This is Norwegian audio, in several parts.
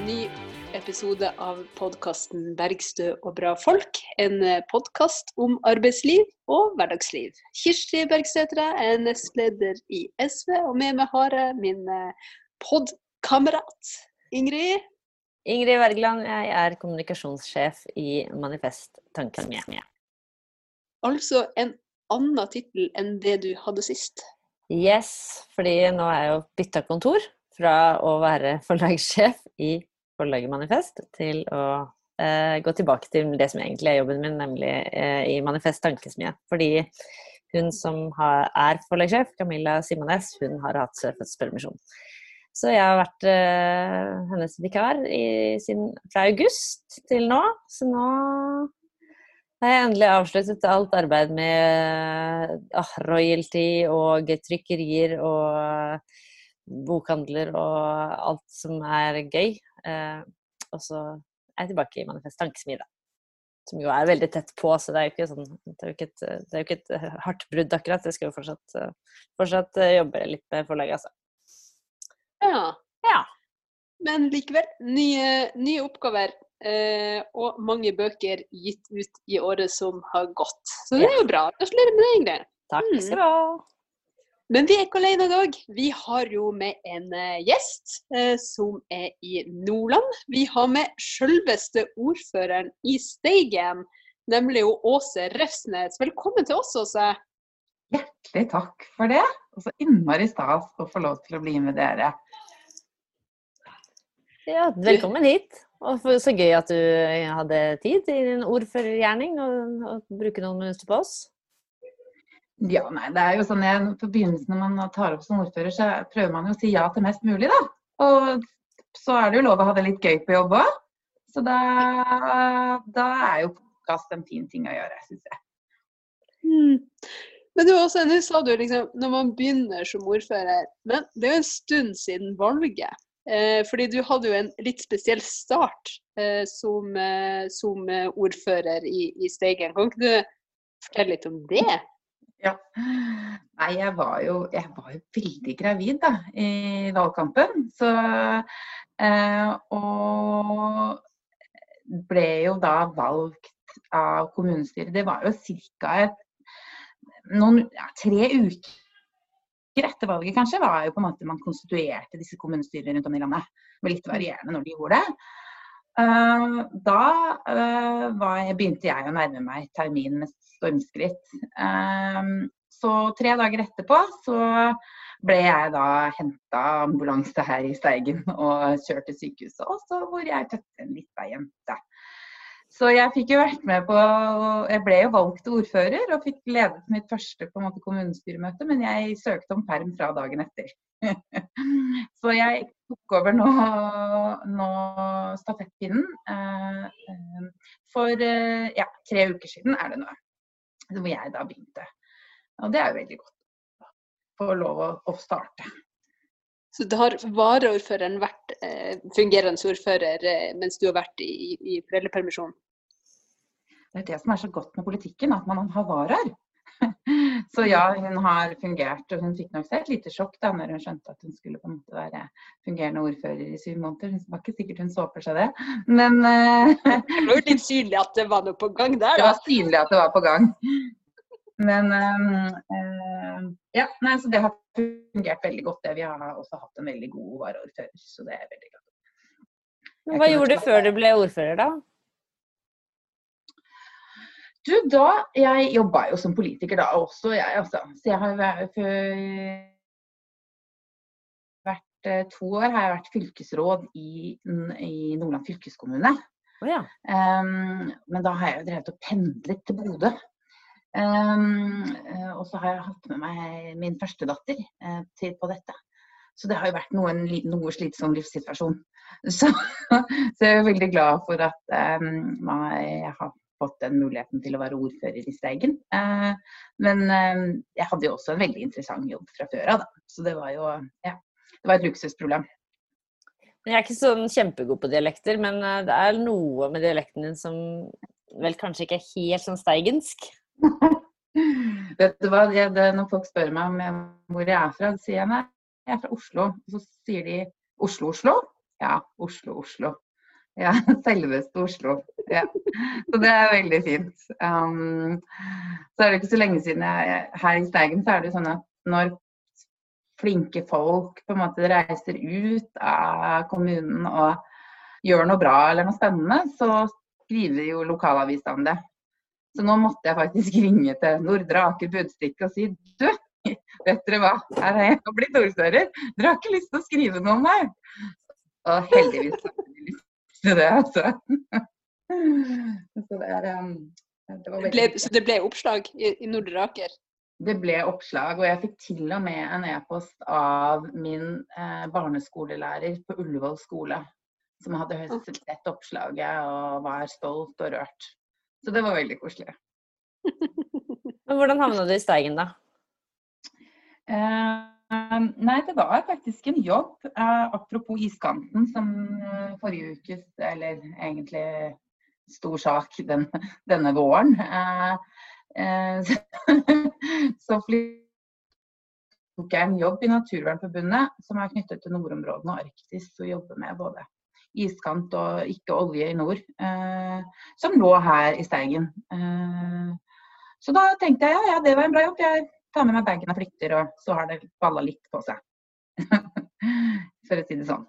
en ny episode av podkasten 'Bergstø og bra folk'. En podkast om arbeidsliv og hverdagsliv. Kirsti Bergstø heter jeg, er nestleder i SV, og med meg har jeg min podkamerat Ingrid. Ingrid Wergeland, jeg er kommunikasjonssjef i Manifest Tankesmie. Altså en annen tittel enn det du hadde sist. Yes, fordi nå er jeg jo bytta kontor fra å være forlagssjef i forlaget Manifest til å eh, gå tilbake til det som egentlig er jobben min, nemlig eh, i Manifest Tankesmie. Fordi hun som har, er forlagssjef, Camilla Simones, hun har hatt fødselspermisjon. Så jeg har vært eh, hennes vikar i, sin, fra august til nå. Så nå har jeg endelig avsluttet alt arbeid med ah, royalty og trykkerier og bokhandler og alt som er gøy. Eh, og så er jeg tilbake i Manifest Tankesmie, da. Som jo er veldig tett på, så det er jo ikke, sånn, det er jo ikke, et, er jo ikke et, hardt brudd, akkurat. Jeg skal jo fortsatt, fortsatt jobbe litt med forlaget, altså. Ja. ja. Men likevel, nye, nye oppgaver. Eh, og mange bøker gitt ut i året som har gått. Så det er jo bra. Gratulerer med det, Ingrid. Takk skal du ha. Men vi er ikke alene i dag. Vi har jo med en uh, gjest uh, som er i Nordland. Vi har med selveste ordføreren i Steigen, nemlig Åse Refsnes. Velkommen til oss, Åse. Hjertelig takk for det. Og så innmari stas å få lov til å bli med dere. Ja, velkommen hit. Og så gøy at du hadde tid i din ordførergjerning og bruke noen minutter på oss. Ja, nei, det er jo sånn jeg, På begynnelsen når man tar opp som ordfører, så prøver man jo å si ja til mest mulig, da. Og så er det jo lov å ha det litt gøy på jobb òg. Så da, da, er jo podkast en fin ting å gjøre, syns jeg. Mm. Men du også, nå sa du liksom når man begynner som ordfører Men det er jo en stund siden valget. Eh, fordi du hadde jo en litt spesiell start eh, som, eh, som, ordfører i, i Steigen. Kan ikke du fortelle litt om det? Ja. Nei, jeg var, jo, jeg var jo veldig gravid da, i valgkampen. Så, eh, og ble jo da valgt av kommunestyret. Det var jo ca. ja, tre uker etter valget, kanskje, var jo på en måte man konstituerte disse kommunestyrene rundt om i landet. Det var litt varierende når de gjorde det. Uh, da uh, jeg, begynte jeg å nærme meg termin med stormskritt. Uh, så tre dager etterpå så ble jeg da henta ambulanse her i Steigen og kjørt til sykehuset, også, hvor jeg fødte en lita jente. Så jeg fikk jo vært med på Jeg ble jo valgt ordfører og fikk ledet mitt første på en måte, kommunestyremøte, men jeg søkte om perm fra dagen etter. så jeg tok over nå, nå stafettpinnen. Eh, for eh, ja, tre uker siden er det nå. Hvor jeg da begynte. Og det er jo veldig godt. å Få lov å, å starte. Så det har varaordføreren vært eh, fungerende ordfører eh, mens du har vært i, i foreldrepermisjon? Det er det som er så godt med politikken, at man har varaer. Så ja, hun har fungert. Og hun fikk nok seg et lite sjokk da når hun skjønte at hun skulle på en måte være fungerende ordfører i syv måneder. Det var ikke sikkert hun så for seg det, men uh, Det var jo litt synlig at det var noe på gang der, da. Det var synlig at det var på gang. Men uh, ja, nei, så det har fungert veldig godt. det. Vi har også hatt en veldig god varaordfører, så det er veldig godt. Hva gjorde du før du ble ordfører, da? Du, da Jeg jobba jo som politiker da også, jeg altså. Så jeg har vært, vært to år har jeg vært fylkesråd i, i Nordland fylkeskommune. Oh, ja. um, men da har jeg jo drevet og pendlet til Bodø. Um, og så har jeg hatt med meg min førstedatter uh, til på dette. Så det har jo vært noe, noe slitsom livssituasjon. Så, så, jeg er veldig glad for at um, jeg har fått den muligheten til å være ordfører i Steigen. Uh, men uh, jeg hadde jo også en veldig interessant jobb fra før av, da. Så det var jo ja, det var et luksusproblem. Jeg er ikke sånn kjempegod på dialekter, men det er noe med dialekten din som vel kanskje ikke er helt sånn steigensk? Vet du hva, det, det, Når folk spør meg om hvor jeg er fra, så sier jeg nei, jeg er fra Oslo. Og så sier de Oslo-Oslo? ja, Oslo, Oslo. Ja, selveste Oslo. Ja. Så det er veldig fint. Um, så er det ikke så lenge siden jeg Her i Steigen så er det sånn at når flinke folk på en måte reiser ut av kommunen og gjør noe bra eller noe spennende, så skriver jo lokalavisa om det. Så nå måtte jeg faktisk ringe til Nordre Aker Budstikke og si du, vet dere hva, her er jeg blitt ordfører. Dere har ikke lyst til å skrive noe om meg? Og heldigvis har de lyst til det, altså. Så det, er, um, det var ble, Så det ble oppslag i, i Nordre Aker? Det ble oppslag, og jeg fikk til og med en e-post av min eh, barneskolelærer på Ullevål skole, som hadde sett oppslaget og var stolt og rørt. Så det var veldig koselig. Men hvordan havna du i Steigen, da? Eh, nei, det var faktisk en jobb. Eh, apropos iskanten, som eh, forrige ukes, eller egentlig stor sak den, denne våren. Eh, så tok jeg en jobb i Naturvernforbundet som er knyttet til nordområdene og Arktis, og jobber med både iskant og ikke olje i nord, som lå her i Steigen. Så da tenkte jeg ja, ja, det var en bra jobb. Jeg tar med meg bagen og flytter, og så har det balla litt på seg. For å si det sånn.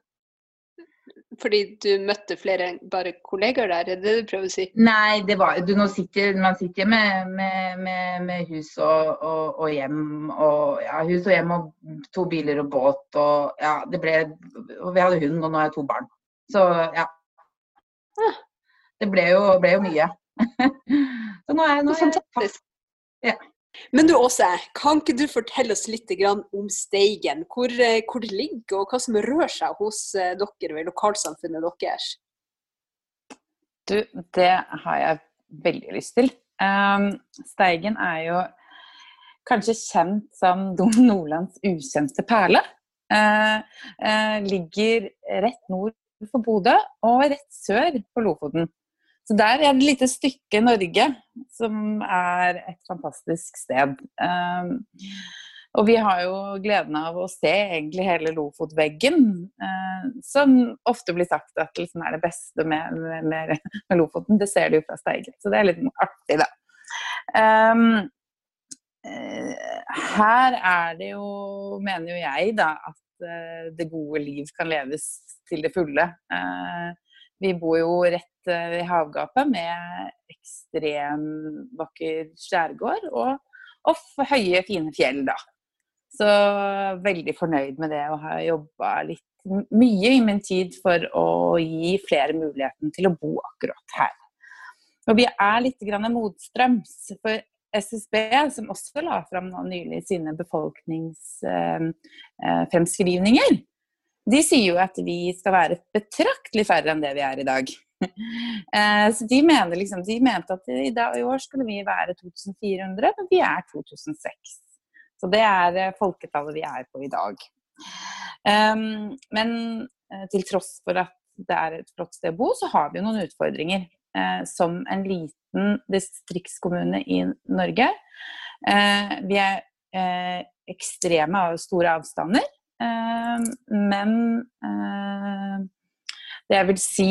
Fordi du møtte flere bare kollegaer der, er det det du prøver å si? Nei, det var, du, sitter, man sitter med, med, med, med hus og, og, og, hjem. Og, ja, hus og hjem og to biler og båt. Og, ja, det ble, og vi hadde hund, og nå har jeg to barn. Så ja. Det ble jo, ble jo mye. Så nå er, nå er jeg ja. Men du Åse, kan ikke du fortelle oss litt om Steigen? Hvor, eh, hvor, det ligger og hva som rør seg hos eh, dere ved lokalsamfunnet deres? Du, det har jeg veldig lyst til. Um, Steigen er jo kanskje kjent som Dom Nordlands ukjente perle. Uh, ligger rett nord for Bodø og rett sør for Lofoten. Så der er det et lite stykke Norge som er et fantastisk sted. Um, og vi har jo gleden av å se egentlig hele Lofotveggen, uh, som ofte blir sagt at liksom er det beste med, med, med, Lofoten. Det ser du jo fra Steigen, så det er litt artig, da. Um, her er det jo, mener jo jeg, da, at uh, det gode liv kan leves til det fulle. Eh, vi bor jo rett eh, ved havgapet med ekstrem vakker skjærgård og, og høye, fine fjell, da. Så veldig fornøyd med det og har jobba litt mye i min tid for å gi flere muligheten til å bo akkurat her. Og vi er litt motstrøms. For SSB, som også la fram nylig sine befolkningsfremskrivninger, eh, de sier jo at vi skal være betraktelig færre enn det vi er i dag. Eh, så de, mener liksom, de mente at i, dag, i, år skulle vi være 2400, men vi er 2006. Så det er eh, folketallet vi er på i dag. Um, men uh, til tross for at det er et flott sted å bo, så har vi jo noen utfordringer. Som en liten distriktskommune i Norge. Vi er ekstreme av store avstander. Ehm, men eh, det jeg vil si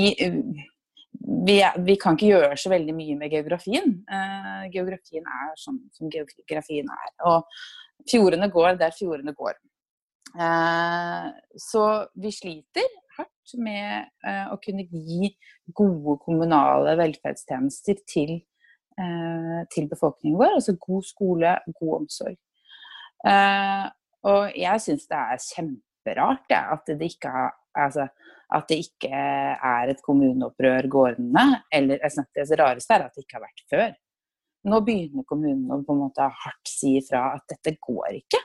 vi, vi, kan ikke gjøre så veldig mye med geografien. Uh, geografien er sånn som geografien er. Og fjordene går der fjordene går. Uh, så vi sliter hardt med uh, å kunne gi gode kommunale velferdstjenester til, til befolkningen vår. Altså god skole, god omsorg. Og jeg syns det er kjemperart ja, at, det ikke har, altså, at det ikke er et kommuneopprør gående. Eller det rareste er at det ikke har vært før. Nå begynner kommunene å på en måte hardt si ifra at dette går ikke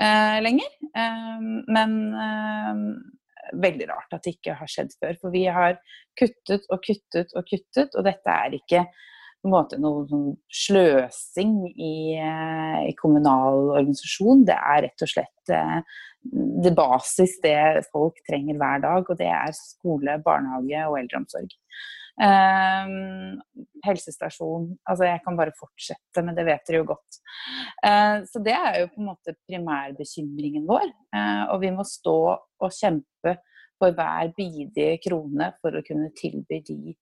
eh, lenger. Eh, men eh, veldig rart at det ikke har skjedd før. For vi har kuttet og kuttet og kuttet, og dette er ikke måte noe sånn sløsing i, eh, i, kommunal organisasjon. Det er rett og slett eh, det basis det folk trenger hver dag, og det er skole, barnehage og eldreomsorg. Um, helsestasjon Altså, jeg kan bare fortsette, men det vet dere jo godt. Uh, så det er jo på en måte primærbekymringen vår. Uh, og vi må stå og kjempe for hver bidige krone for å kunne tilby de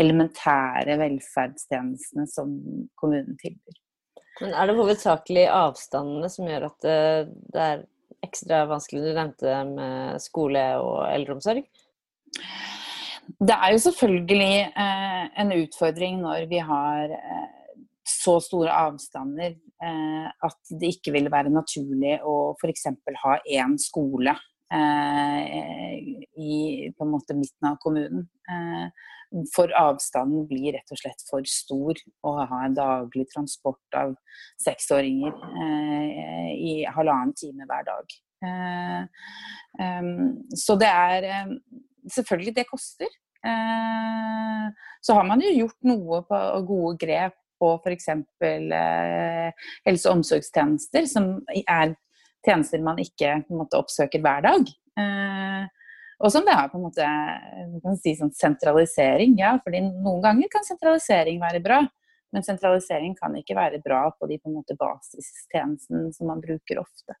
elementære velferdstjenestene som kommunen tilbyr. Men er det hovedsakelig avstandene som gjør at det er ekstra vanskelig? Du nevnte med skole og eldreomsorg. Det er jo selvfølgelig eh, en utfordring når vi har eh, så store avstander eh, at det ikke vil være naturlig å f.eks. ha én skole eh, i på en måte midten av kommunen. Eh, for avstanden blir rett og slett for stor å ha en daglig transport av seksåringer eh, i halvannen time hver dag. så det er selvfølgelig, det koster. Eh, så har man jo gjort noe på gode grep på f.eks. Eh, helse- og omsorgstjenester, som er tjenester man ikke på en måte, oppsøker hver dag. Eh, og som det er på en måte kan si sånn sentralisering, ja. fordi noen ganger kan sentralisering være bra. Men sentralisering kan ikke være bra på de på en måte basistjenestene som man bruker ofte.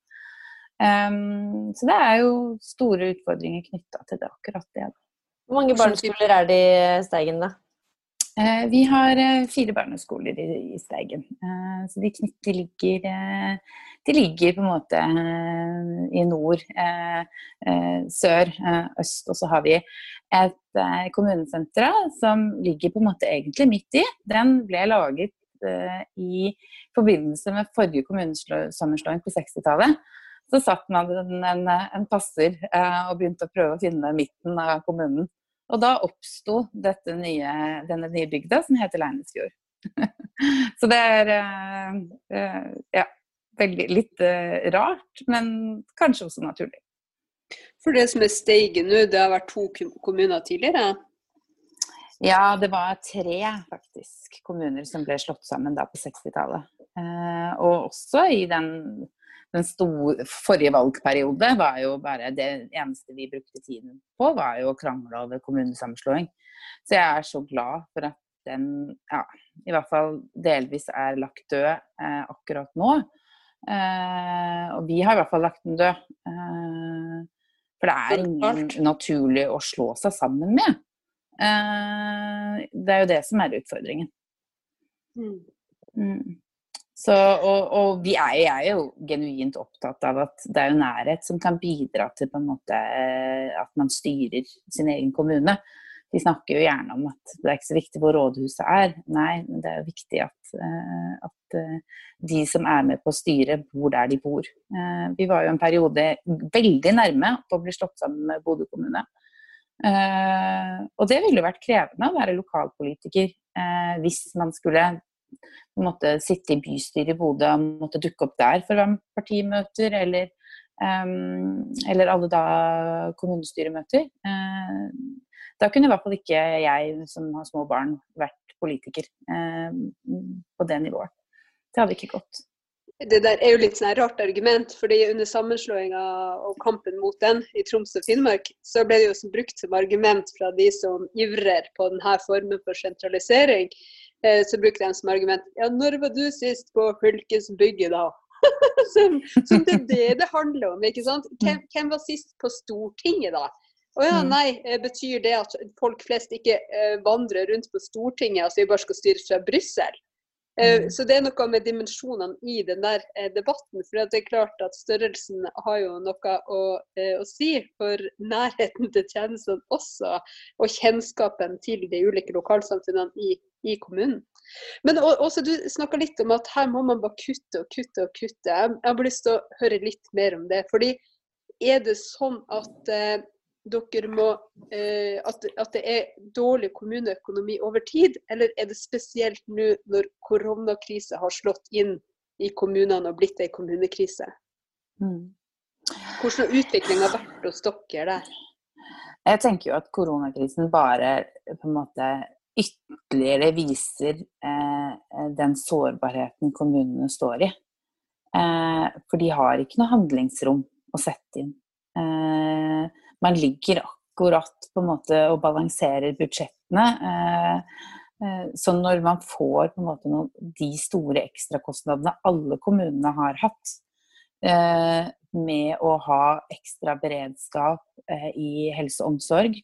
Um, så det er jo store utfordringer knytta til det, akkurat det. Hvor mange barneskoler er det i Steigen, da? Uh, vi har uh, fire barneskoler i, i Steigen. Uh, så de, de, ligger, de ligger på en måte i nord, sør, øst. Og så har vi et kommunesenter som ligger på en måte egentlig midt i. Den ble laget i forbindelse med forrige kommunesammenslåing på 60-tallet så satt man en, en, en passer eh, og begynte å prøve å finne midten av kommunen. Og da oppsto denne nye bygda som heter Leinesfjord. så det er eh, eh, ja, veldig litt uh, rart, men kanskje også naturlig. For det som er steget nå, det har vært to kommuner tidligere? Ja, det var tre faktisk kommuner som ble slått sammen da på 60-tallet. Uh, og også i den den store, forrige valgperiode var jo bare det eneste vi brukte tiden på, var jo å krangle over kommunesammenslåing. Så jeg er så glad for at den ja, i hvert fall delvis er lagt død eh, akkurat nå. Eh, og vi har i hvert fall lagt den død. Eh, for det er ingen naturlig å slå seg sammen med. Eh, det er jo det som er utfordringen. Mm. Mm. Så, og, og vi er, er jo genuint opptatt av at det er jo nærhet som kan bidra til på en måte eh, at man styrer sin egen kommune. De snakker jo gjerne om at det er ikke så viktig hvor rådhuset er. Nei, men det er jo viktig at, eh, at eh, de som er med på å styre, bor der de bor. Vi var jo en periode veldig nærme på å bli slått sammen med Bodø kommune. Og det ville jo vært krevende å være lokalpolitiker hvis man skulle måte sitte i bystyret i Bodø og måtte dukke opp der for å være partimøter, eller, eller alle da kommunestyremøter. Da kunne i hvert fall ikke jeg som har små barn vært politiker eh, på det nivået. Det hadde ikke gått. Det der er jo litt sånn rart argument, fordi under sammenslåinga og kampen mot den i Troms og Finnmark, så ble det jo brukt som argument fra de som ivrer på denne formen for sentralisering. Eh, så brukte de som argument Ja, når var du sist på fylkesbygget, da? som, som, det er det det handler om. ikke sant? Hvem, hvem var sist på Stortinget, da? Å ja, mm. nei, eh, betyr det at folk flest ikke eh, vandrer rundt på Stortinget, altså vi bare skal styre fra Brussel? Eh, mm. Så det er noe med dimensjonene i den der debatten. For det er klart at størrelsen har jo noe å, å si for nærheten til tjenestene også. Og kjennskapen til de ulike lokalsamfunnene i, i kommunen. Men også du snakka litt om at her må man bare kutte og kutte og kutte. Jeg, jeg har lyst til å høre litt mer om det. fordi er det sånn at dere må, eh, at, at, det er dårlig kommuneøkonomi over tid, eller er det spesielt nå når koronakrise har slått inn i kommunene og blitt ei kommunekrise? Mm. Hvordan har utviklinga vært hos dere der? Jeg tenker jo at koronakrisen bare på en måte ytterligere viser eh, den sårbarheten kommunene står i. Eh, for de har ikke noe handlingsrom å sette inn. Eh, man ligger akkurat på en måte og balanserer budsjettene. Eh, eh, så når man får på en måte noen, de store ekstrakostnadene alle kommunene har hatt, eh, med å ha ekstra beredskap i helse og omsorg.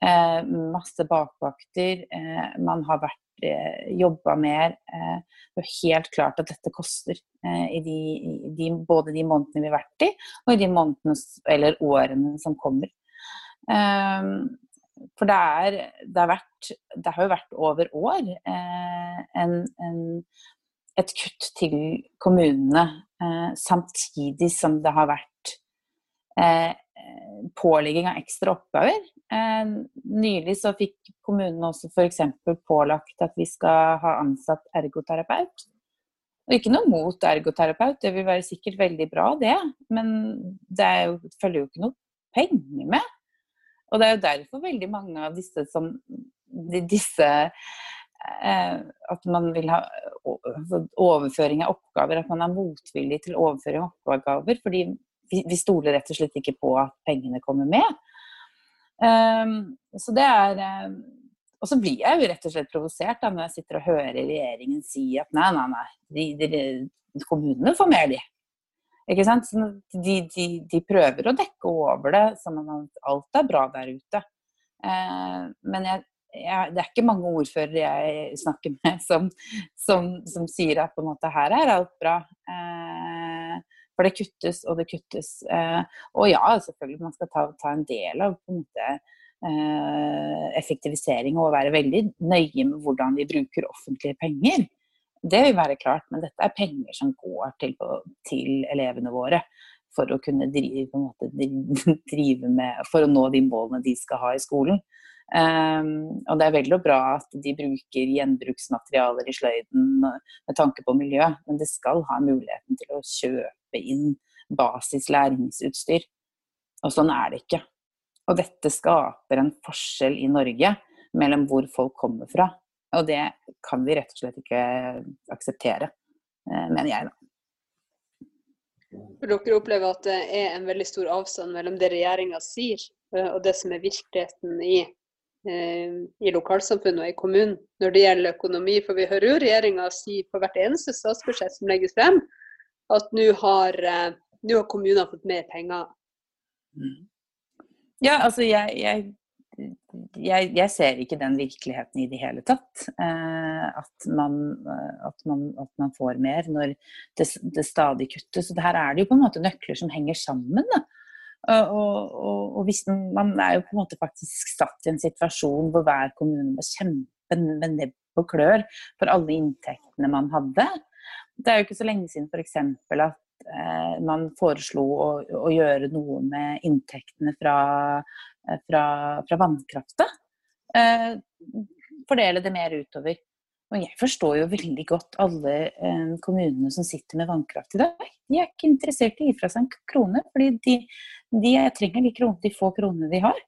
Masse bakvakter. Man har vært jobba mer. Det er helt klart at dette koster i de, de, både de månedene vi har vært i, og i de månedene eller årene som kommer. For det, er, det, har, vært, det har jo vært over år en, en, et kutt til kommunene, samtidig som det har vært pålegging av ekstra oppgaver. Eh, nylig så fikk kommunen også f.eks. pålagt at vi skal ha ansatt ergoterapeut. Og ikke noe mot ergoterapeut, det vil være sikkert veldig bra det, men det jo, følger jo ikke noe penger med. Og det er jo derfor veldig mange av disse som disse eh, At man vil ha overføring av oppgaver, at man er motvillig til overføring av oppgaver. Fordi vi, vi stoler rett og slett ikke på at pengene kommer med. Um, så det er um, Og så blir jeg jo rett og slett provosert da, når jeg sitter og hører regjeringen si at nei, nei, nei, de, de, kommunene får mer, de. Ikke sant? De, de, de, prøver å dekke over det som om alt er bra der ute. Uh, men jeg, jeg, det er ikke mange ordførere jeg snakker med som, som, som sier at på en måte her er alt bra. Uh, for det kuttes og det kuttes. Eh, og ja, selvfølgelig man skal ta, ta en del av på en måte eh, effektivisering og være veldig nøye med hvordan vi bruker offentlige penger. Det vil være klart, men dette er penger som går til, til elevene våre for å kunne drive, måte, drive, med For å nå de målene de skal ha i skolen. Um, og det er veldig bra at de bruker gjenbruksmaterialer i sløyden med tanke på miljø, men det skal ha muligheten til å kjøpe inn basis læringsutstyr. Og sånn er det ikke. Og dette skaper en forskjell i Norge mellom hvor folk kommer fra. Og det kan vi rett og slett ikke akseptere, eh, mener jeg da. For dere opplever at det er en veldig stor avstand mellom det regjeringa sier eh, og det som er virkeligheten i Eh, i lokalsamfunnet og i kommunen når det gjelder økonomi. For vi hører jo regjeringa si på hvert eneste statsbudsjett som legges frem, at nå har, eh, har kommunene fått mer penger. Mm. Ja, altså jeg, jeg, jeg, jeg, ser ikke den virkeligheten i det hele tatt. Eh, at, man, at, man, at, man, får mer når det, det stadig kuttes. Og her er det jo på en måte nøkler som henger sammen. Da. Og, og, og, hvis man er jo på en måte faktisk satt i en situasjon hvor hver kommune må kjempe med nebb og klør for alle inntektene man hadde. Det er jo ikke så lenge siden f.eks. at eh, man foreslo å, å, gjøre noe med inntektene fra, eh, fra, fra vannkrafta. Eh, fordele det mer utover. Og jeg forstår jo veldig godt alle eh, kommunene som sitter med vannkraft i dag. De er ikke interessert i å gi fra seg en krone, fordi de, de trenger de, kron, de, få kronene de har.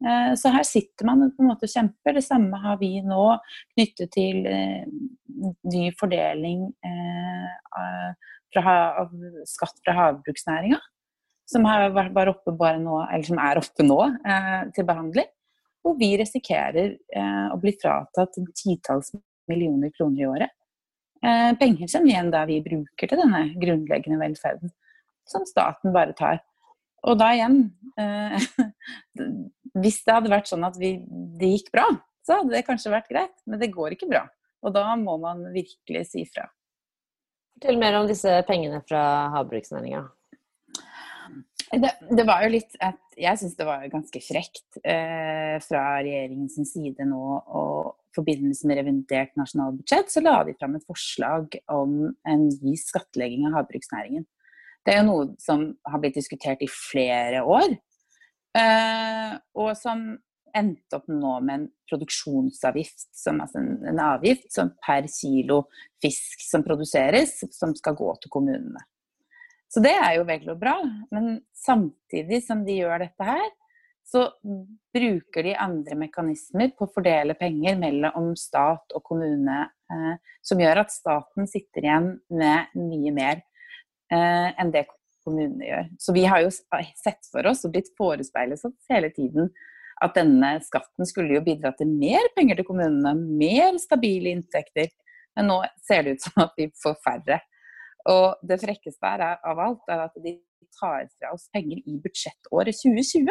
Eh, så her sitter man på en måte og kjemper. Det samme har vi nå knyttet til eh, ny fordeling eh, av skatt fra havbruksnæringa. Som, var oppe bare nå, eller som er oppe nå til behandling. Hvor vi risikerer å bli fratatt titalls millioner kroner i året. Penger som igjen da vi bruker til denne grunnleggende velferden, som staten bare tar. Og da igjen eh, Hvis det hadde vært sånn at vi, det gikk bra, så hadde det kanskje vært greit, men det går ikke bra. Og da må man virkelig si fra. Fortell mer om disse pengene fra havbruksnæringa. Det, det, var jo litt at Jeg syns det var ganske frekt eh, fra regjeringens side nå og i forbindelse med revidert nasjonalbudsjett så la de fram et forslag om en ny skattlegging av havbruksnæringen. Det er jo noe som har blitt diskutert i flere år, eh, og som endte opp nå med en produksjonsavgift, som, altså en, en avgift som per kilo fisk som produseres, som skal gå til kommunene. Så det er jo veldig bra. Men samtidig som de gjør dette her, så bruker de andre mekanismer på å fordele penger mellom stat og kommune, eh, som gjør at staten sitter igjen med mye mer enn det kommunene gjør. Så vi har jo sett for oss og blitt forespeilet hele tiden at denne skatten skulle jo bidra til mer penger til kommunene, mer stabile inntekter. Men nå ser det ut som at vi får færre. Og det frekkeste av alt er at de tar fra oss penger i budsjettåret 2020.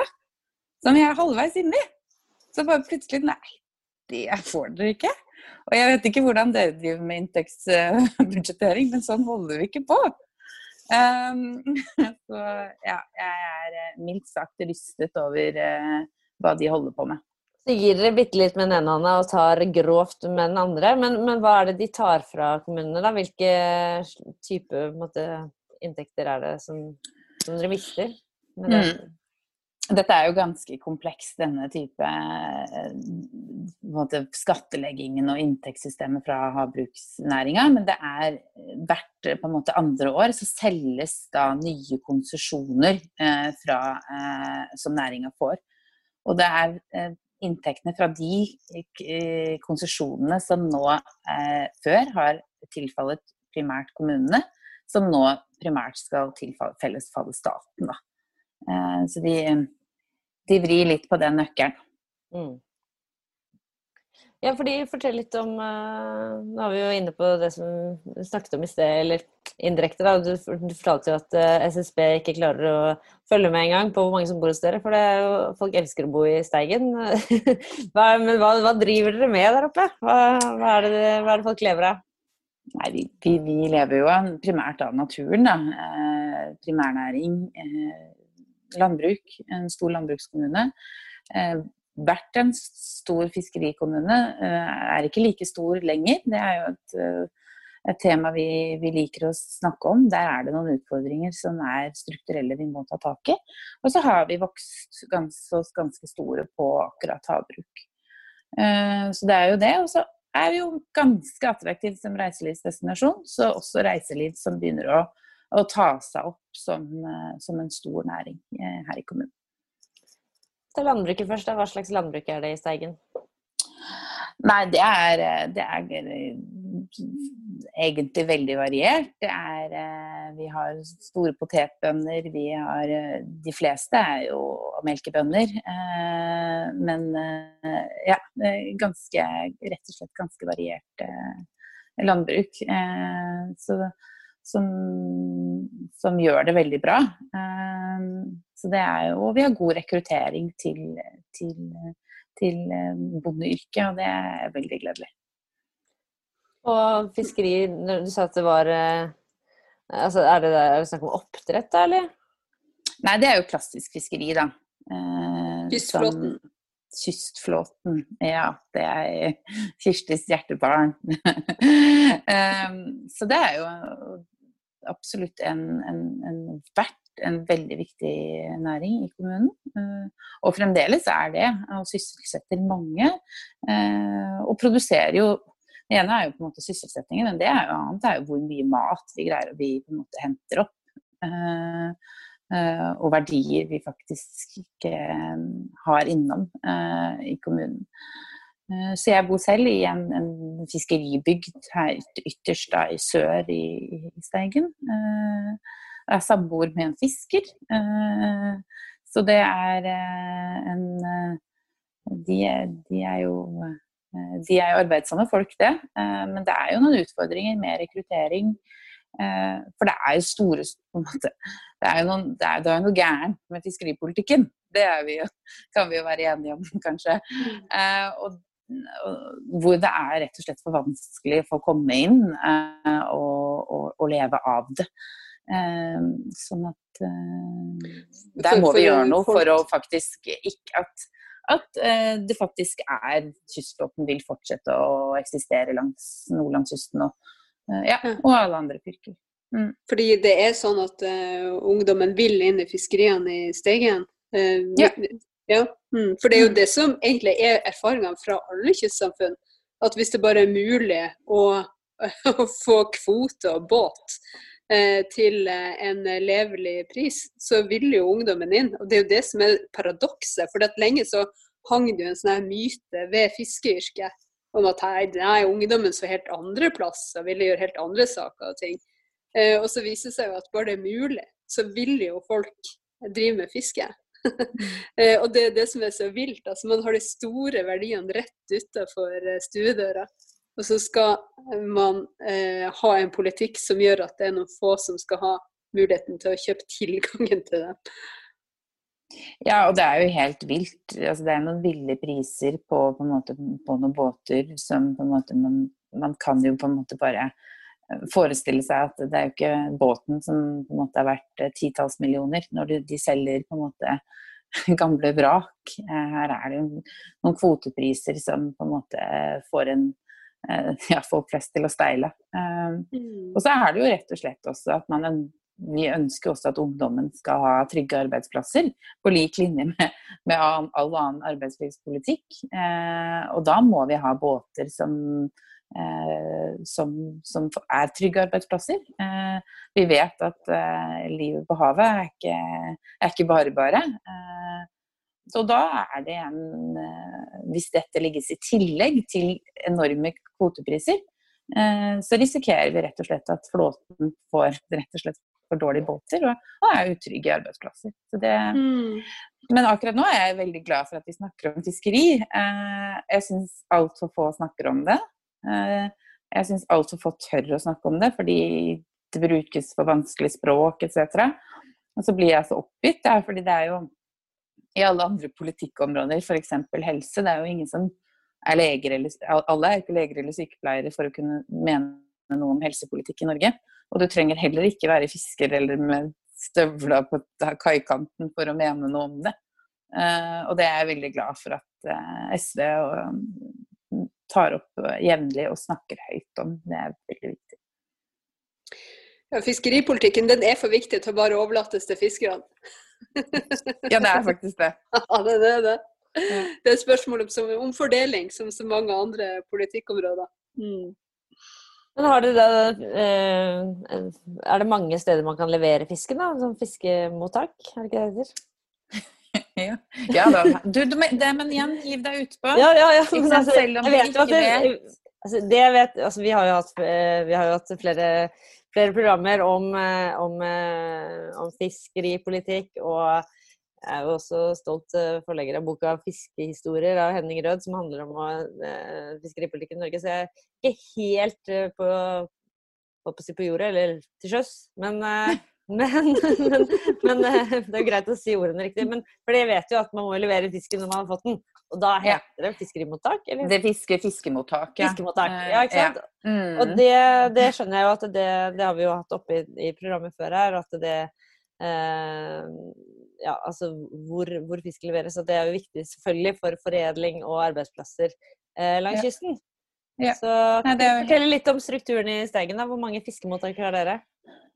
som vi er halvveis inni. Så bare plutselig Nei, det får dere ikke. Og jeg vet ikke hvordan dere driver med inntektsbudsjettering, men sånn holder vi ikke på. Um, så ja, jeg er eh, mildt sagt rystet over uh, hva de holder på med. Så gir dere bitte litt med den ene hånda og tar grovt med den andre. Men, men, hva er det de tar fra kommunene, da? Hvilke type måte, inntekter er det som, som dere mister? Mm dette er jo ganske komplekst, denne type eh, måte, skatteleggingen og inntektssystemet fra havbruksnæringa. Men det er hvert på en måte andre år så selges da nye konsesjoner eh, eh, som næringa får. Og det er eh, inntektene fra de eh, konsesjonene som nå eh, før har tilfallet primært kommunene, som nå primært skal tilfalle staten. Da. Så de de vrir litt på den nøkkelen. Mm. Ja, fordi Fortell litt om uh, Nå er vi jo inne på det som du snakket om i sted, eller indirekte. da, Du, du fortalte jo at uh, eh, SSB ikke klarer å følge med engang på hvor mange som bor hos dere. For det folk elsker å bo i Steigen. hva, men hva, hva, driver dere med der oppe? Hva, hva, er, det, hva er, det, folk lever av? Nei, vi, vi, vi lever jo primært av naturen. da, eh, Primærnæring. Eh, landbruk, en stor landbrukskommune. hvert vært en stor fiskerikommune. Eh, er ikke like stor lenger. Det er jo et, eh, et tema vi, vi, liker å snakke om. Der er det noen utfordringer som er strukturelle vi må ta tak i. Og så har vi vokst ganske, ganske store på akkurat havbruk. Så det er jo det. Og så er vi jo ganske attraktive som reiselivsdestinasjon. Så også reiseliv som begynner å å ta seg opp som, eh, som en stor næring eh, her i kommunen. Ta landbruket først. Hva slags landbruk er det i Steigen? Nei, det er, eh, det er, egentlig veldig variert. Det er Vi har store potetbønder. Vi har De fleste er jo melkebønder. Men ja, ganske Rett og slett ganske variert landbruk. Så som, som, gjør det veldig bra. Eh, så det er jo og Vi har god rekruttering til, til, til eh, bondeyrket, og det er veldig gledelig. Og fiskeri, du sa at det var eh, altså Er det, er det snakk om oppdrett, da, eller? Nei, det er jo klassisk fiskeri, da. Kystflåten. Kystflåten, ja. Det er Kirstis hjertebarn. så det er jo absolutt en, en, en, verdt en veldig viktig næring i kommunen. Eh, og fremdeles er det, og sysselsetter mange. Eh, og produserer jo Det ene er jo på en måte sysselsettingen, men det er jo annet er jo hvor mye mat vi greier vi på en måte henter opp. Eh, og verdier vi faktisk ikke har innom i kommunen. Eh, så jeg bor selv i en, en fiskeribygd her ytterst da, i sør i, i Steigen. Eh, jeg er samboer med en fisker. Eh, så det er en de, de, er jo de er jo arbeidsomme folk, det. Men det er jo noen utfordringer med rekruttering. For det er jo store på en måte, Det er jo, noen, det er, det er noe gærent med fiskeripolitikken. Det vi jo, kan vi jo være enige om, kanskje. Og hvor det er rett og slett for vanskelig for å komme inn eh, og, og, og, leve av det. Eh, sånn at eh, Der må vi gjøre noe for å faktisk ikke at, at det faktisk er Kystflåten vil fortsette å eksistere langs nordlandskysten og, ja, og alle andre fylker. Mm. Fordi det er sånn at ungdommen vil inn i fiskeriene i Steigen? ja. Ja, mm. for det er jo mm. det som egentlig er erfaringene fra alle kystsamfunn. At hvis det bare er mulig å, å få kvote og båt eh, til eh, en levelig pris, så vil jo ungdommen inn. Og det er jo det som er paradokset. For lenge så hang det jo en sånn myte ved fiskeyrket om at hei, nei, ungdommen så helt andre plasser, ville gjøre helt andre saker og ting. Eh, og så viser det seg jo at bare det er mulig, så vil jo folk drive med fiske. Eh, og det er det som er så vilt. altså Man har de store verdiene rett utenfor eh, stuedøra. Og så skal man eh, ha en politikk som gjør at det er noen få som skal ha muligheten til å kjøpe tilgangen til dem. Ja, og det er jo helt vilt. Altså, det er noen ville priser på, på, måte, på, noen båter som på en måte man, man, kan jo på en måte bare forestille seg at det er jo ikke båten som på en måte har vært eh, titalls millioner, når de, selger på en måte gamle vrak. Eh, her er det jo noen kvotepriser som på en måte får en ja, folk flest til å steile. Mm. Og så er det jo rett og slett også at man vi ønsker også at ungdommen skal ha trygge arbeidsplasser, på lik linje med, med all annen arbeidslivspolitikk. Eh, og da må vi ha båter som, eh, som, som er trygge arbeidsplasser. Eh, vi vet at eh, livet på havet er ikke, er ikke bare bare. Eh, så da er det en eh, Hvis dette legges i tillegg til enorme kvotepriser, så risikerer vi rett og slett at flåten får rett og slett for dårlige båter og, og er utrygge arbeidsplasser. Det, mm. Men akkurat nå er jeg veldig glad for at vi snakker om fiskeri. Eh, jeg syns altfor få snakker om det. Eh, jeg syns altfor få tør å snakke om det fordi det brukes for vanskelig språk etc. Og så blir jeg så oppgitt, er fordi det er jo i alle andre politikkområder, f.eks. helse, det er jo ingen som er leger eller Alle er ikke leger eller sykepleiere for å kunne mene noe om helsepolitikk i Norge. Og du trenger heller ikke være fisker eller med støvla på kaikanten for å mene noe om det. Uh, og det er jeg veldig glad for at uh, SV og, tar opp jevnlig og snakker høyt om. Det er veldig viktig. Ja, fiskeripolitikken den er for viktig til å bare overlates til fiskerne. ja, det er faktisk det. ja, det, er det. Det er spørsmål om, om fordeling, som så mange andre politikkområder. Mm. Men har dere da eh, Er det mange steder man kan levere fisken, da? Som fiskemottak, er det ikke det heter? ja. ja da. Du, du, det, men igjen, liv deg utpå. Ja, ja, ja. Men, altså, Selv om du ikke vet. Altså, det vet altså, vi, har jo hatt, eh, vi har jo hatt flere, flere programmer om, eh, om, om fiskeripolitikk og jeg er jo også stolt eh, forlegger av boka 'Fiskehistorier' av Henning Rød, som handler om fiskeripolitikken i Norge. Så jeg er ikke helt på, på, på, jordet, eller til sjøs. Men, men, men, men det er greit å si ordene riktig. Men, for jeg vet jo at man må levere fisken når man har fått den. Og da heter det fiskerimottak? Eller? Det fisker fiskemottak, ja. Fiskemottak, ja, ikke sant? Ja. Mm. Og det, det, skjønner jeg jo at det, det har vi jo hatt oppe i, i programmet før her. at det Eh, ja, altså hvor, hvor, fisk leveres. Og det er jo viktig selvfølgelig for foredling og arbeidsplasser eh, langs ja. kysten. Ja. Så kan du fortelle litt om strukturen i Steigen? da? Hvor mange fiskemottak har dere?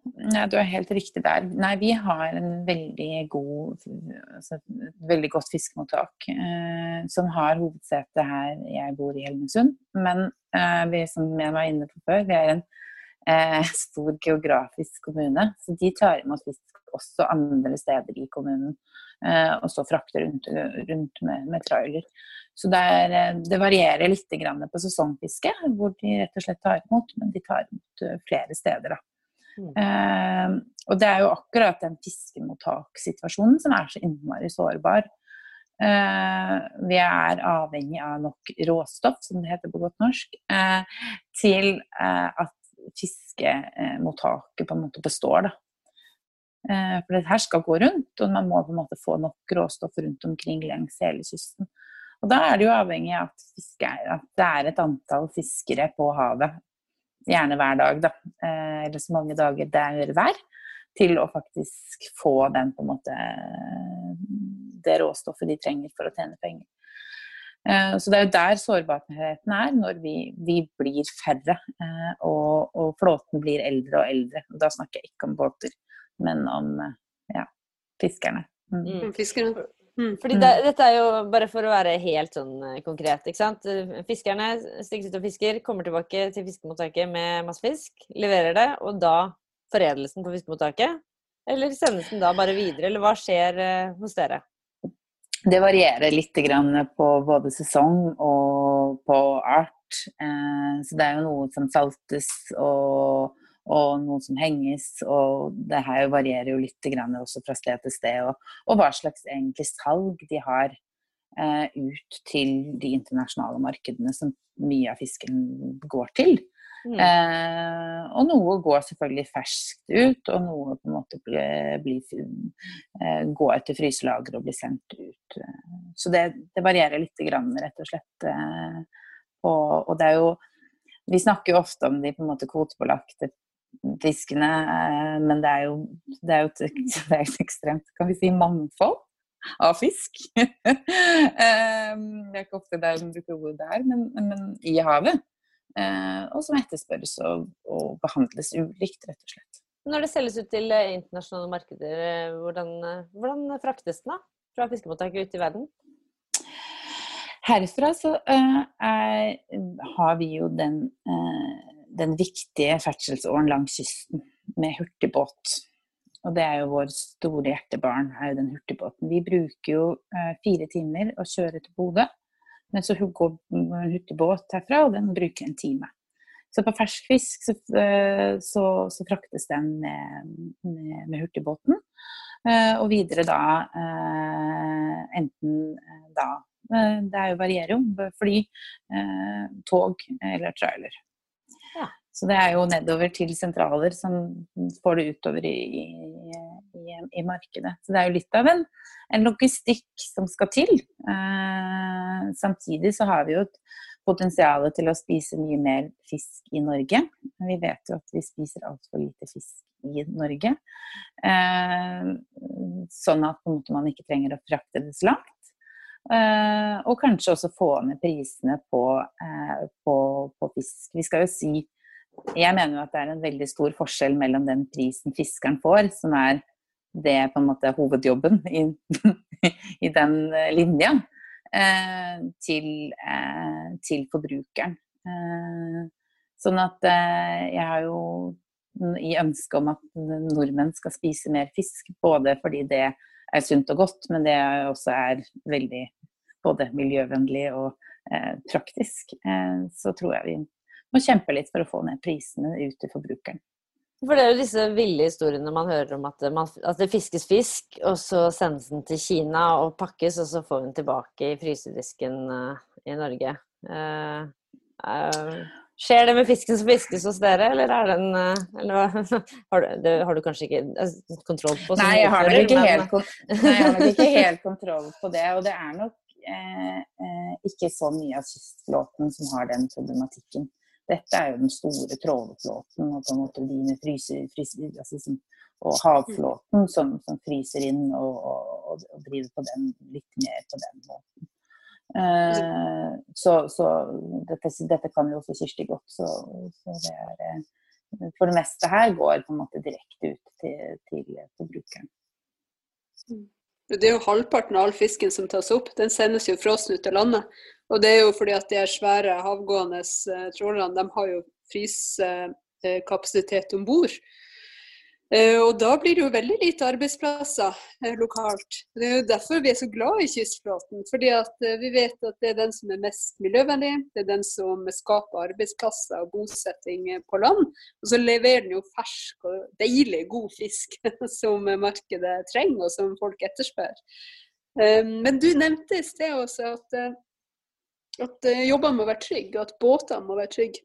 Ja, du er helt riktig der. Nei, vi har en veldig god, altså et veldig godt fiskemottak eh, som har hovedsete her jeg bor i Helmesund. Men eh, vi, som jeg var inne på før, vi er en eh, stor geografisk kommune. Så de tar imot fisk også andre steder i kommunen. Eh, og så frakter rundt, rundt med, med, trailer. Så det, er, eh, det varierer litt på sesongfiske, hvor de rett og slett tar imot, men de tar imot eh, flere steder. da. Mm. Eh, og det er jo akkurat den fiskemottakssituasjonen som er så innmari sårbar. Eh, vi er avhengig av nok råstoff, som det heter på godt norsk, eh, til at fiskemottaket på en måte består. Da. Eh, for det her skal gå rundt, og man må på en måte få nok råstoff rundt omkring langs hele kysten. Og da er det jo avhengig av at, fisker, at det er et antall fiskere på havet, gjerne hver dag, da, eh, eller så mange dager det er hver, til å faktisk få den på en måte det råstoffet de trenger for å tjene penger. Eh, så det er jo der sårbarheten er, når vi, vi blir færre og, og, flåten blir eldre og eldre. Da snakker jeg ikke om båter men om ja, fiskerne. Mm. mm. Fiskerne. Mm. Fordi det, dette er jo bare for å være helt sånn eh, konkret. ikke sant? Fiskerne stikker ut og fisker, kommer tilbake til fiskemottaket med masse fisk, leverer det, og da foredles den på fiskemottaket? Eller sendes den da bare videre, eller hva skjer eh, hos dere? Det varierer litt på både sesong og på art. Eh, så det er jo noe som saltes og og noen som henges. Og det her varierer jo litt også fra sted til sted. Og, og hva slags egentlig salg de har eh, ut til de internasjonale markedene som mye av fisken går til. Mm. Eh, og noe går selvfølgelig ferskt ut, og noe på en måte blir, blir, eh, går til fryselager og blir sendt ut. Så det, det varierer litt, grann, rett og slett. Eh, og, og, det er jo Vi snakker jo ofte om de på en måte kvotebelagte fiskene, eh, men det er jo, det er jo et, det er et ekstremt kan vi si, mangfold av fisk. Eh, det er ikke ofte det er bruker ordet der, men, men i havet. Eh, og som etterspørres og, og, behandles ulikt, rett og slett. Når det selges ut til eh, internasjonale markeder, hvordan, hvordan fraktes den da? Fra fiskemottaket ut i verden? Herfra så uh, er, har vi jo den, uh, den viktige ferdselsåren langs kysten med hurtigbåt. Og det er jo vår store hjertebarn, er jo den hurtigbåten. Vi bruker jo uh, fire timer å kjøre til Bodø. Men så går en hurtigbåt herfra, og den bruker en time. Så på fersk fisk så, eh, så, så fraktes den med, med, med hurtigbåten. Eh, og videre da eh, enten da Det er jo varierer jo. Fly, tog eller trailer. Ja. Så det er jo nedover til sentraler som får det utover i, i, i markedet. Så det er jo litt av en, en logistikk som skal til. Eh, samtidig så har vi jo et potensial til å spise mye mer fisk i Norge. Vi vet jo at vi spiser altfor lite fisk i Norge. Eh, sånn at man ikke trenger å frakte det så langt. Eh, og kanskje også få ned prisene på, eh, på, på, fisk. Vi skal jo si Jeg mener jo at det er en veldig stor forskjell mellom den prisen fiskeren får, som er det på en måte hovedjobben i, i den linja, eh, til, til, forbrukeren. Sånn at jeg har jo i ønsket om at nordmenn skal spise mer fisk, både fordi det er sunt og godt, men det også er veldig både miljøvennlig og eh, praktisk, så tror jeg vi må kjempe litt for å få ned prisene ut til forbrukeren. For det er jo disse ville historiene man hører om at, man, at, det fiskes fisk, og så sendes den til Kina og pakkes, og så får vi den tilbake i frysedisken uh, i Norge. Uh, uh, skjer det med fisken som fiskes hos dere, eller er den eller, har, du, det, har, du, kanskje ikke kontroll på? Nei, jeg har nok ikke, helt, ikke helt kontroll på det. Og det er nok ikke så mye av kystflåten som har den problematikken. Dette er jo den store trålflåten og på en måte de med fryser, fryser altså som, og havflåten som, som fryser inn og, og, og, driver på den litt mer på den måten. Eh, så, så dette, dette, kan jo også Kirsti godt. Så, så, det er eh, For det meste her går på en måte direkte ut til, til forbrukeren. Mm. Det er jo halvparten av all fisken som tas opp, den sendes jo frossen ut av landet. Og det er jo fordi at de her svære havgående eh, trålerne de har jo frysekapasitet om bord. Eh, og da blir det jo veldig lite arbeidsplasser eh, lokalt. Det er jo derfor vi er så glad i kystflåten. Fordi at vi vet at det er den som er mest miljøvennlig, det er den som skaper arbeidsplasser og bosetting på land. Og så leverer den jo fersk og deilig god fisk som markedet trenger og som folk etterspør. Men du nevnte i sted også at at jobbene må være trygge, og at båtene må være trygge.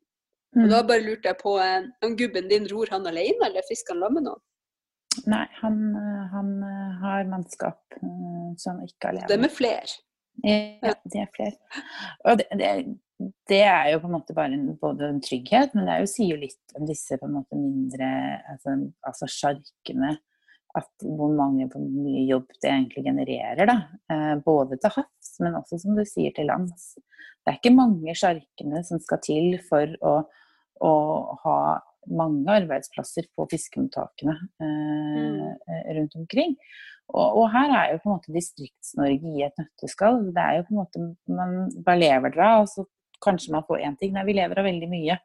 Mm. Og Da bare lurte jeg på uh, om gubben din ror han alene, eller fisker han sammen med noen? Nei, han, eh, han har mannskap som ikke alene. de er flere? Ja, det er flere. Og det, det, det, er jo på en måte bare en, både en trygghet, men det er jo, sier jo litt om disse på en måte mindre Altså, altså sjarkene at hvor mange, hvor mye jobb det egentlig genererer. Da. Eh, både til havs, men også som du sier til lands. Det er ikke mange sjarkene som skal til for å, å ha mange arbeidsplasser på fiskemottakene eh, mm. rundt omkring. Og, og, her er jo på en måte Distrikts-Norge i et nøtteskall. Det er jo på en måte, man, bare lever dere av? så kanskje man får én ting. Nei, vi lever av veldig mye.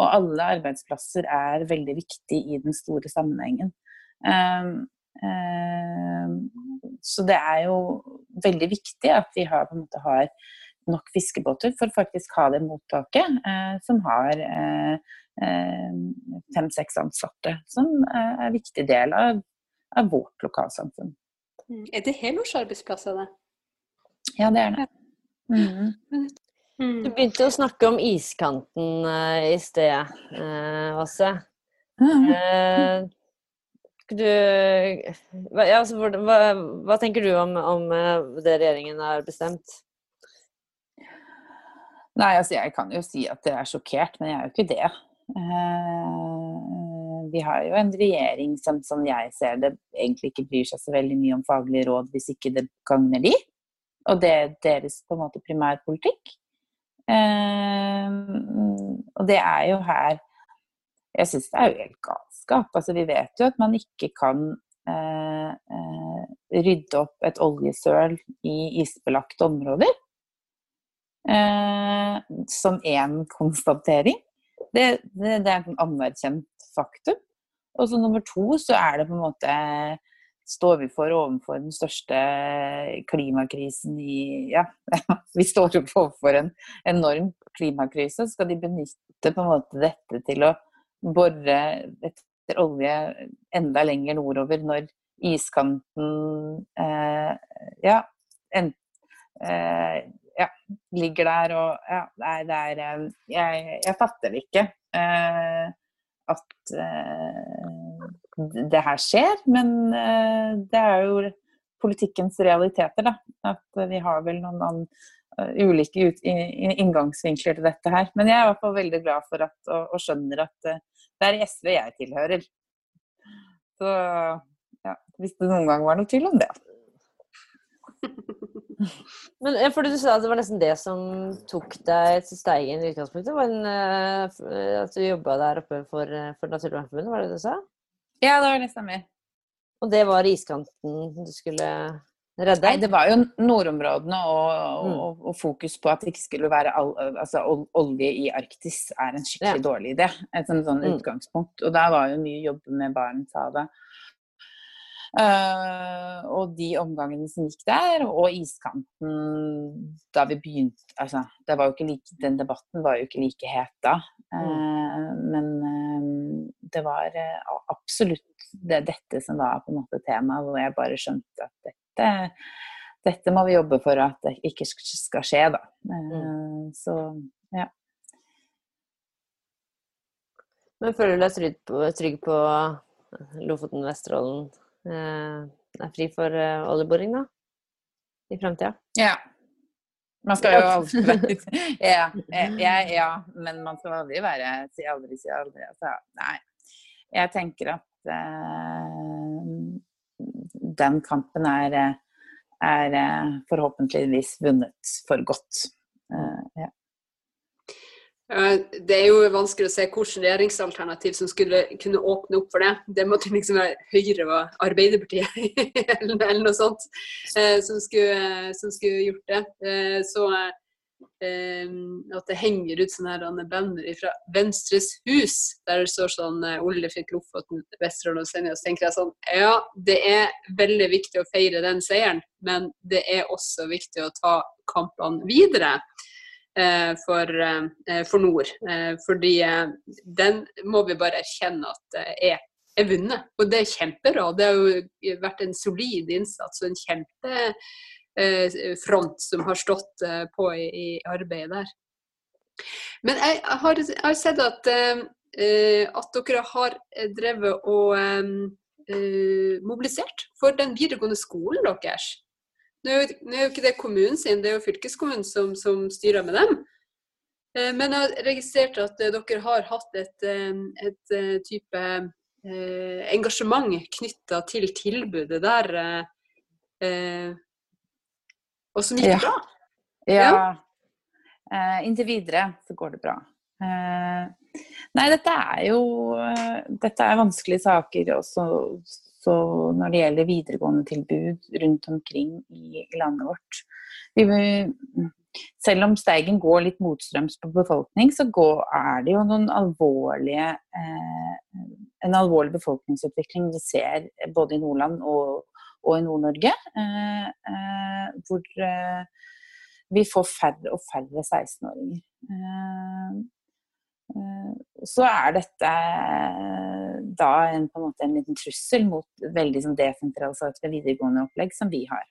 Og alle arbeidsplasser er veldig viktig i den store sammenhengen. Um, um, så det er jo veldig viktig at vi har, på en måte, har nok fiskebåter for faktisk ha det mottaket eh, som har uh, uh, fem-seks ansatte, som er en viktig del av, av vårt lokalsamfunn. Mm. Er det helårsarbeidsplasser, det? Ja, det er det. Mm. Du begynte å snakke om iskanten i sted, Åse. Uh, du, ja, altså, hva, hva, tenker du om, om, det regjeringen har bestemt? Nei, altså jeg kan jo si at jeg er sjokkert, men jeg er jo ikke det. vi har jo en regjering som, som jeg ser det, egentlig ikke bryr seg så veldig mye om faglige råd hvis ikke det gagner de. Og det er deres på en måte primærpolitikk. Uh, og det er jo her Jeg syns det er jo helt galskap. Altså, vi vet jo at man ikke kan uh, rydde opp et oljesøl i isbelagte områder. Som én konstatering. Det, det, det er et anerkjent faktum. Og så nummer to så er det på en måte står vi for overfor den største klimakrisen i Ja, vi står overfor en enorm klimakrise. Skal de benytte på en måte dette til å bore etter olje enda lenger nordover når iskanten eh, ja, en, eh, ja, ligger der og Ja, nei, det er eh, jeg, jeg, fatter det ikke. Eh, at eh, det her skjer, men eh, det er jo politikkens realiteter, da. At vi har vel noen annen, uh, ulike ut, inngangsvinkler til dette her. Men jeg er i hvert fall veldig glad for at, og, og skjønner at uh, det er SV jeg tilhører. Så ja, hvis det noen gang var noe tvil om det. Men fordi Du sa at det var nesten det som tok deg til Steigen i utgangspunktet? Var en, uh, at du jobba der oppe for, for Naturvernforbundet, var det det du sa? Ja, det var det stemmer. Og det var iskanten du skulle redde? Nei, det var jo nordområdene og, mm. og, og fokus på at det ikke skulle være all, altså, olje i Arktis er en skikkelig ja. dårlig idé. Et sånn, sånn mm. utgangspunkt. Og der var jo mye jobb med Barentshavet. Uh, og de omgangene som gikk der, og iskanten da vi begynte altså, like, Den debatten var jo ikke like het da. Mm. Men uh, det var absolutt det, dette som var på en måte temaet, hvor jeg bare skjønte at dette, dette må vi jobbe for at det ikke skal skje, da. Mm. Så ja. Men føler du deg trygg på, trygg på Lofoten, Vesterålen, Eh, er fri for eh, oljeboring, da? I framtida? Ja. Man skal jo aldri ja, ja, ja, men man skal aldri være Si aldri, si aldri. Altså, nei. Jeg tenker at uh, den kampen er, er forhåpentligvis vunnet for godt. Uh, ja. Det er jo vanskelig å se hvilket regjeringsalternativ som skulle kunne åpne opp for det. Det måtte liksom være Høyre og Arbeiderpartiet eller, noe sånt eh, som, skulle, som, skulle, gjort det. Eh, så eh, at det henger ut sånne banner fra Venstres hus der det står sånn Olle fikk Lofoten, Vesterålen og Senja, så tenker jeg sånn Ja, det er veldig viktig å feire den seieren, men det er også viktig å ta kampene videre. Eh, for, eh, for nord. Eh, fordi den må vi bare erkjenne at er, er vunnet. Og det er kjempebra. Det har jo vært en solid innsats og en kjempefront som har stått på i, i arbeidet der. Men jeg har, jeg har sett at, at dere har drevet og mobilisert for den videregående skolen deres. Nå er, jo, ikke det kommunen sin, det er jo fylkeskommunen som, som styrer med dem. Eh, men jeg har registrert at eh, dere har hatt et, eh, et type engasjement knytta til tilbudet der. Og som gikk bra. Ja. ja. Inntil videre så går det bra. Nei, dette er jo Dette er vanskelige saker også så når det gjelder videregående tilbud rundt omkring i landet vårt. Vi, selv om Steigen går litt motstrøms på befolkning, så går, er det jo alvorlige, eh, en alvorlig befolkningsutvikling vi ser både i Nordland og, og i Nord-Norge. Eh, eh, hvor eh, vi får færre og færre 16-åringer. Eh, Eh, så er dette eh, da en, på en måte en liten trussel mot veldig sånn desentralisert videregående opplegg som vi har.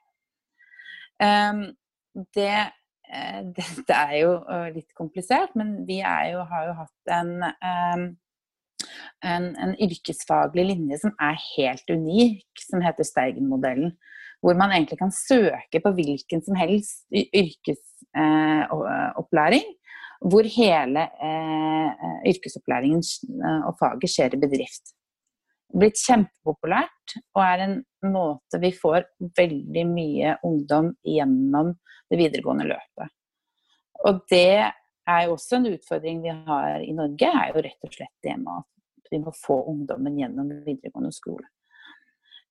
Ehm, det eh, dette er jo litt komplisert, men vi jo, har jo hatt en, en, en, yrkesfaglig linje som er helt unik, som heter Steigen-modellen. Hvor man egentlig kan søke på hvilken som helst yrkesopplæring. Hvor hele yrkesopplæringen og faget skjer i bedrift blitt kjempepopulært og er en måte vi får veldig mye ungdom gjennom det videregående løpet. Og det er jo også en utfordring vi har i Norge, er jo rett og slett det med at vi må få ungdommen gjennom videregående skole.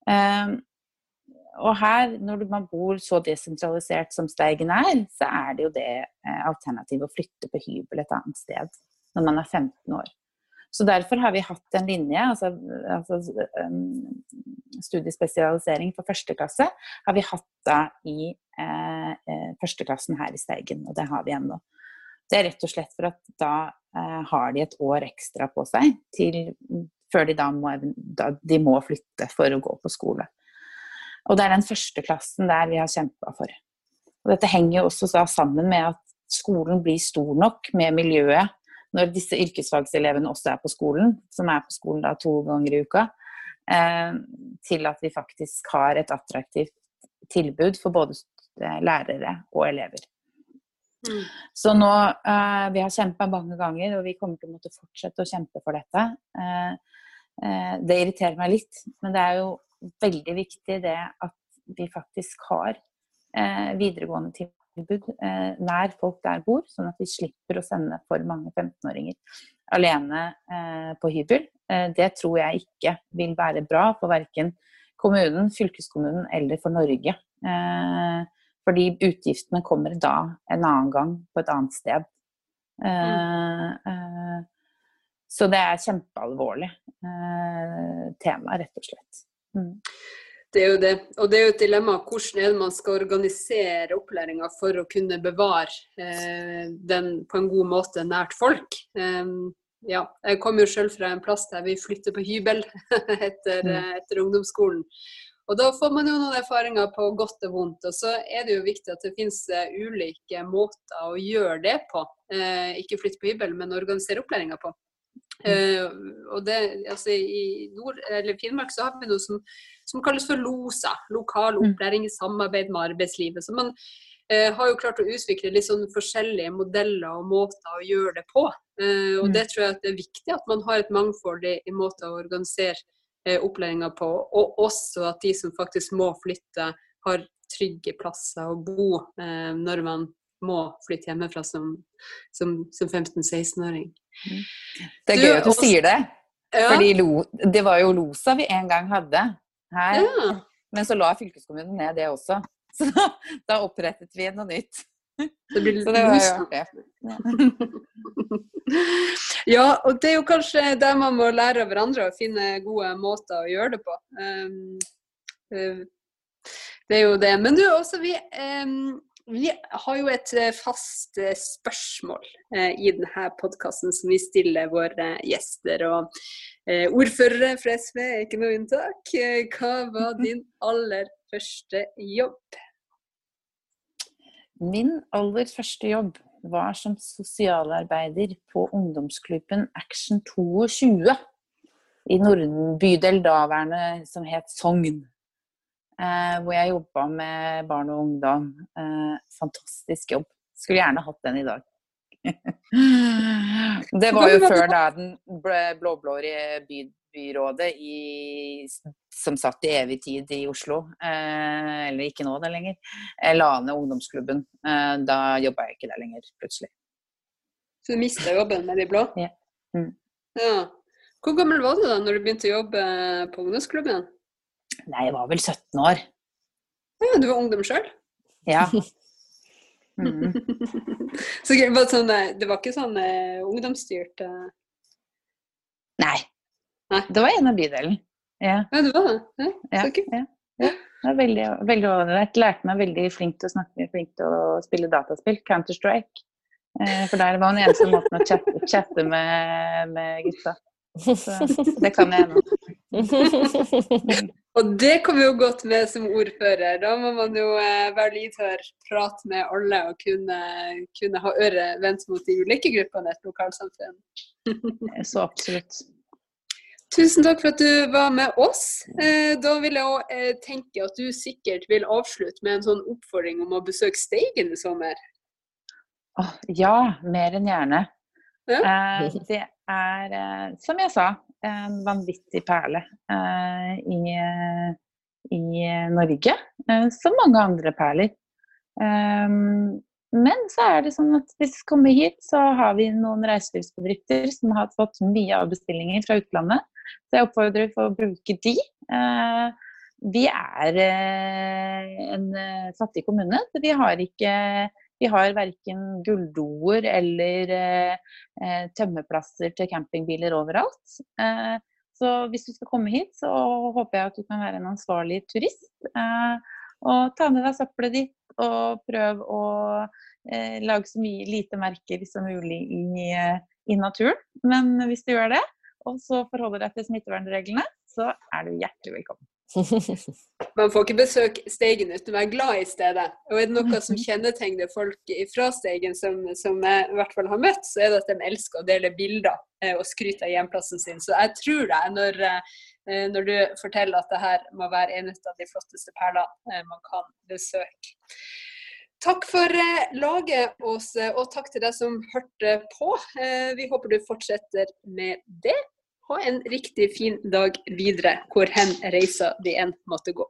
Um, og her, når man bor så desentralisert som Steigen er, så er det jo det eh, alternativet å flytte på hybel et annet sted når man er 15 år. Så derfor har vi hatt en linje, altså, altså um, studiespesialisering for første klasse, har vi hatt da i eh, eh, førsteklassen her i Steigen, og det har vi ennå. Det er rett og slett for at da eh, har de et år ekstra på seg til, før de da må, da, de må flytte for å gå på skole. Og det er den første klassen der vi har kjempa for. Og dette henger jo også sammen med at skolen blir stor nok med miljøet når disse yrkesfagselevene også er på skolen, som er på skolen da to ganger i uka, eh, til at vi faktisk har et attraktivt tilbud for både lærere og elever. Mm. Så nå eh, Vi har kjempa mange ganger, og vi kommer til å måtte fortsette å kjempe for dette. Eh, eh, det irriterer meg litt, men det er jo veldig viktig det at vi faktisk har eh, videregående tilbud eh, nær folk der bor, sånn at vi slipper å sende for mange 15-åringer alene eh, på hybel. Eh, det tror jeg ikke vil være bra for verken kommunen, fylkeskommunen eller for Norge. Eh, fordi utgiftene kommer da en annen gang på et annet sted. Mm. Eh, så det er kjempealvorlig eh, tema, rett og slett. Mm. Det er jo det. Og det er jo et dilemma hvordan er det man skal organisere opplæringa for å kunne bevare eh, den på en god måte nært folk. Um, ja, jeg kommer jo selv fra en plass der vi flytter på hybel etter, mm. Eh, etter, ungdomsskolen. Og Da får man jo noen erfaringer på godt og vondt. Og så er det jo viktig at det finnes uh, ulike måter å gjøre det på. Eh, ikke flytte på hybel, men organisere opplæringa på. Uh, og det, altså, I Nord, eller Finnmark så har vi noe som som kalles for LOSA, lokal mm. opplæring i samarbeid med arbeidslivet. Så man eh, har jo klart å utvikle litt sånn forskjellige modeller og måter å gjøre det på. Eh, og mm. det tror jeg at det er viktig at man har et mangfold i, måter å organisere eh, opplæringa på. Og også at de som faktisk må flytte, har trygge plasser å bo eh, når man må flytte hjemmefra som, som, som 15-16-åring. Mm. Det er gøy at du også, sier det. Ja. Fordi lo, det var jo LOSA vi en gang hadde her. Ja. Men så la fylkeskommunen ned det også. Så da, da opprettet vi noe nytt. Det blir så det var jo artig. Ja. og det er jo kanskje der man må lære av hverandre å finne gode måter å gjøre det på. Um, det er jo det. Men du, også vi um, vi har jo et eh, fast eh, spørsmål eh, i denne podkasten som vi stiller våre gjester. og Ordførere fra SV er ikke noe unntak. Hva var din aller første jobb? Min aller første jobb var som sosialarbeider på ungdomsklubben Action 22 i Norden bydel daværende som het Sogn hvor jeg jobba med barn og ungdom. Eh, fantastisk jobb. Skulle gjerne hatt den i dag. det var jo før da den blå-blå by, byrådet i, som satt i evig tid i Oslo, eh, eller ikke nå det lenger, jeg la ned ungdomsklubben. Eh, da jobba jeg ikke der lenger, plutselig. Så du mista jobben med de blå? Ja. Mm. ja. Hvor gammel var du da når du begynte å jobbe på ungdomsklubben? Nei, jeg var vel 17 år. Ja, du var ungdom sjøl? Ja. Mm. så det var, sånn, eh, det var ikke sånn uh, ungdomsstyrt uh... Nei. Nei. Det var en av bydelen. Ja. ja, det var det? Ja, ja, så kult. Ja, ja. Det var veldig, veldig ålreit. Lærte meg veldig flink til å snakke, flink til å spille dataspill. Counter-Strike. Eh, for der var den eneste måten å chatte, chatte med, med gutta. Så det kan jeg ennå. Og det kommer jo godt med som ordfører. Da må man jo eh, være lydhør, prate med alle og kunne, kunne ha øret vendt mot de ulike gruppene i et lokalsamfunn. Så absolutt. Tusen takk for at du var med oss. Eh, da vil jeg òg eh, tenke at du sikkert vil avslutte med en sånn oppfordring om å besøke Steigen i sommer. Ja, mer enn gjerne. Ja. Eh, det er, eh, som jeg sa, en vanvittig perle eh, i, i Norge. eh, som mange andre perler. Um, men så er det sånn at hvis vi kommer hit, så har vi noen reiselivsbedrifter som har fått mye av bestillinger fra utlandet. Så jeg oppfordrer for å bruke de. Eh, vi er eh, en eh, fattig kommune, så vi har ikke vi har verken gulldoer eller eh, eh, tømmeplasser til campingbiler overalt. Eh, så hvis du skal komme hit, så håper jeg at du kan være en ansvarlig turist. Eh, og ta med deg søppelet ditt, og prøv å eh, lage så mye lite merker som mulig i, eh, i naturen. Men hvis du gjør det, og så forholder deg til smittevernreglene, så er du hjertelig velkommen. Man får ikke besøke Steigen uten å være glad i stedet. Og er det noe som kjennetegner folk fra Steigen, som, som jeg i hvert fall har møtt, så er det at de elsker å dele bilder eh, og skryte av hjemplassen sin. Så jeg tror deg når, eh, når du forteller at det her må være en av de flotteste perlene eh, man kan besøke. Takk for laget, Åse, og takk til deg som hørte på. Vi håper du fortsetter med det. Ha en riktig fin dag videre, hvor hen reisa di enn måtte gå.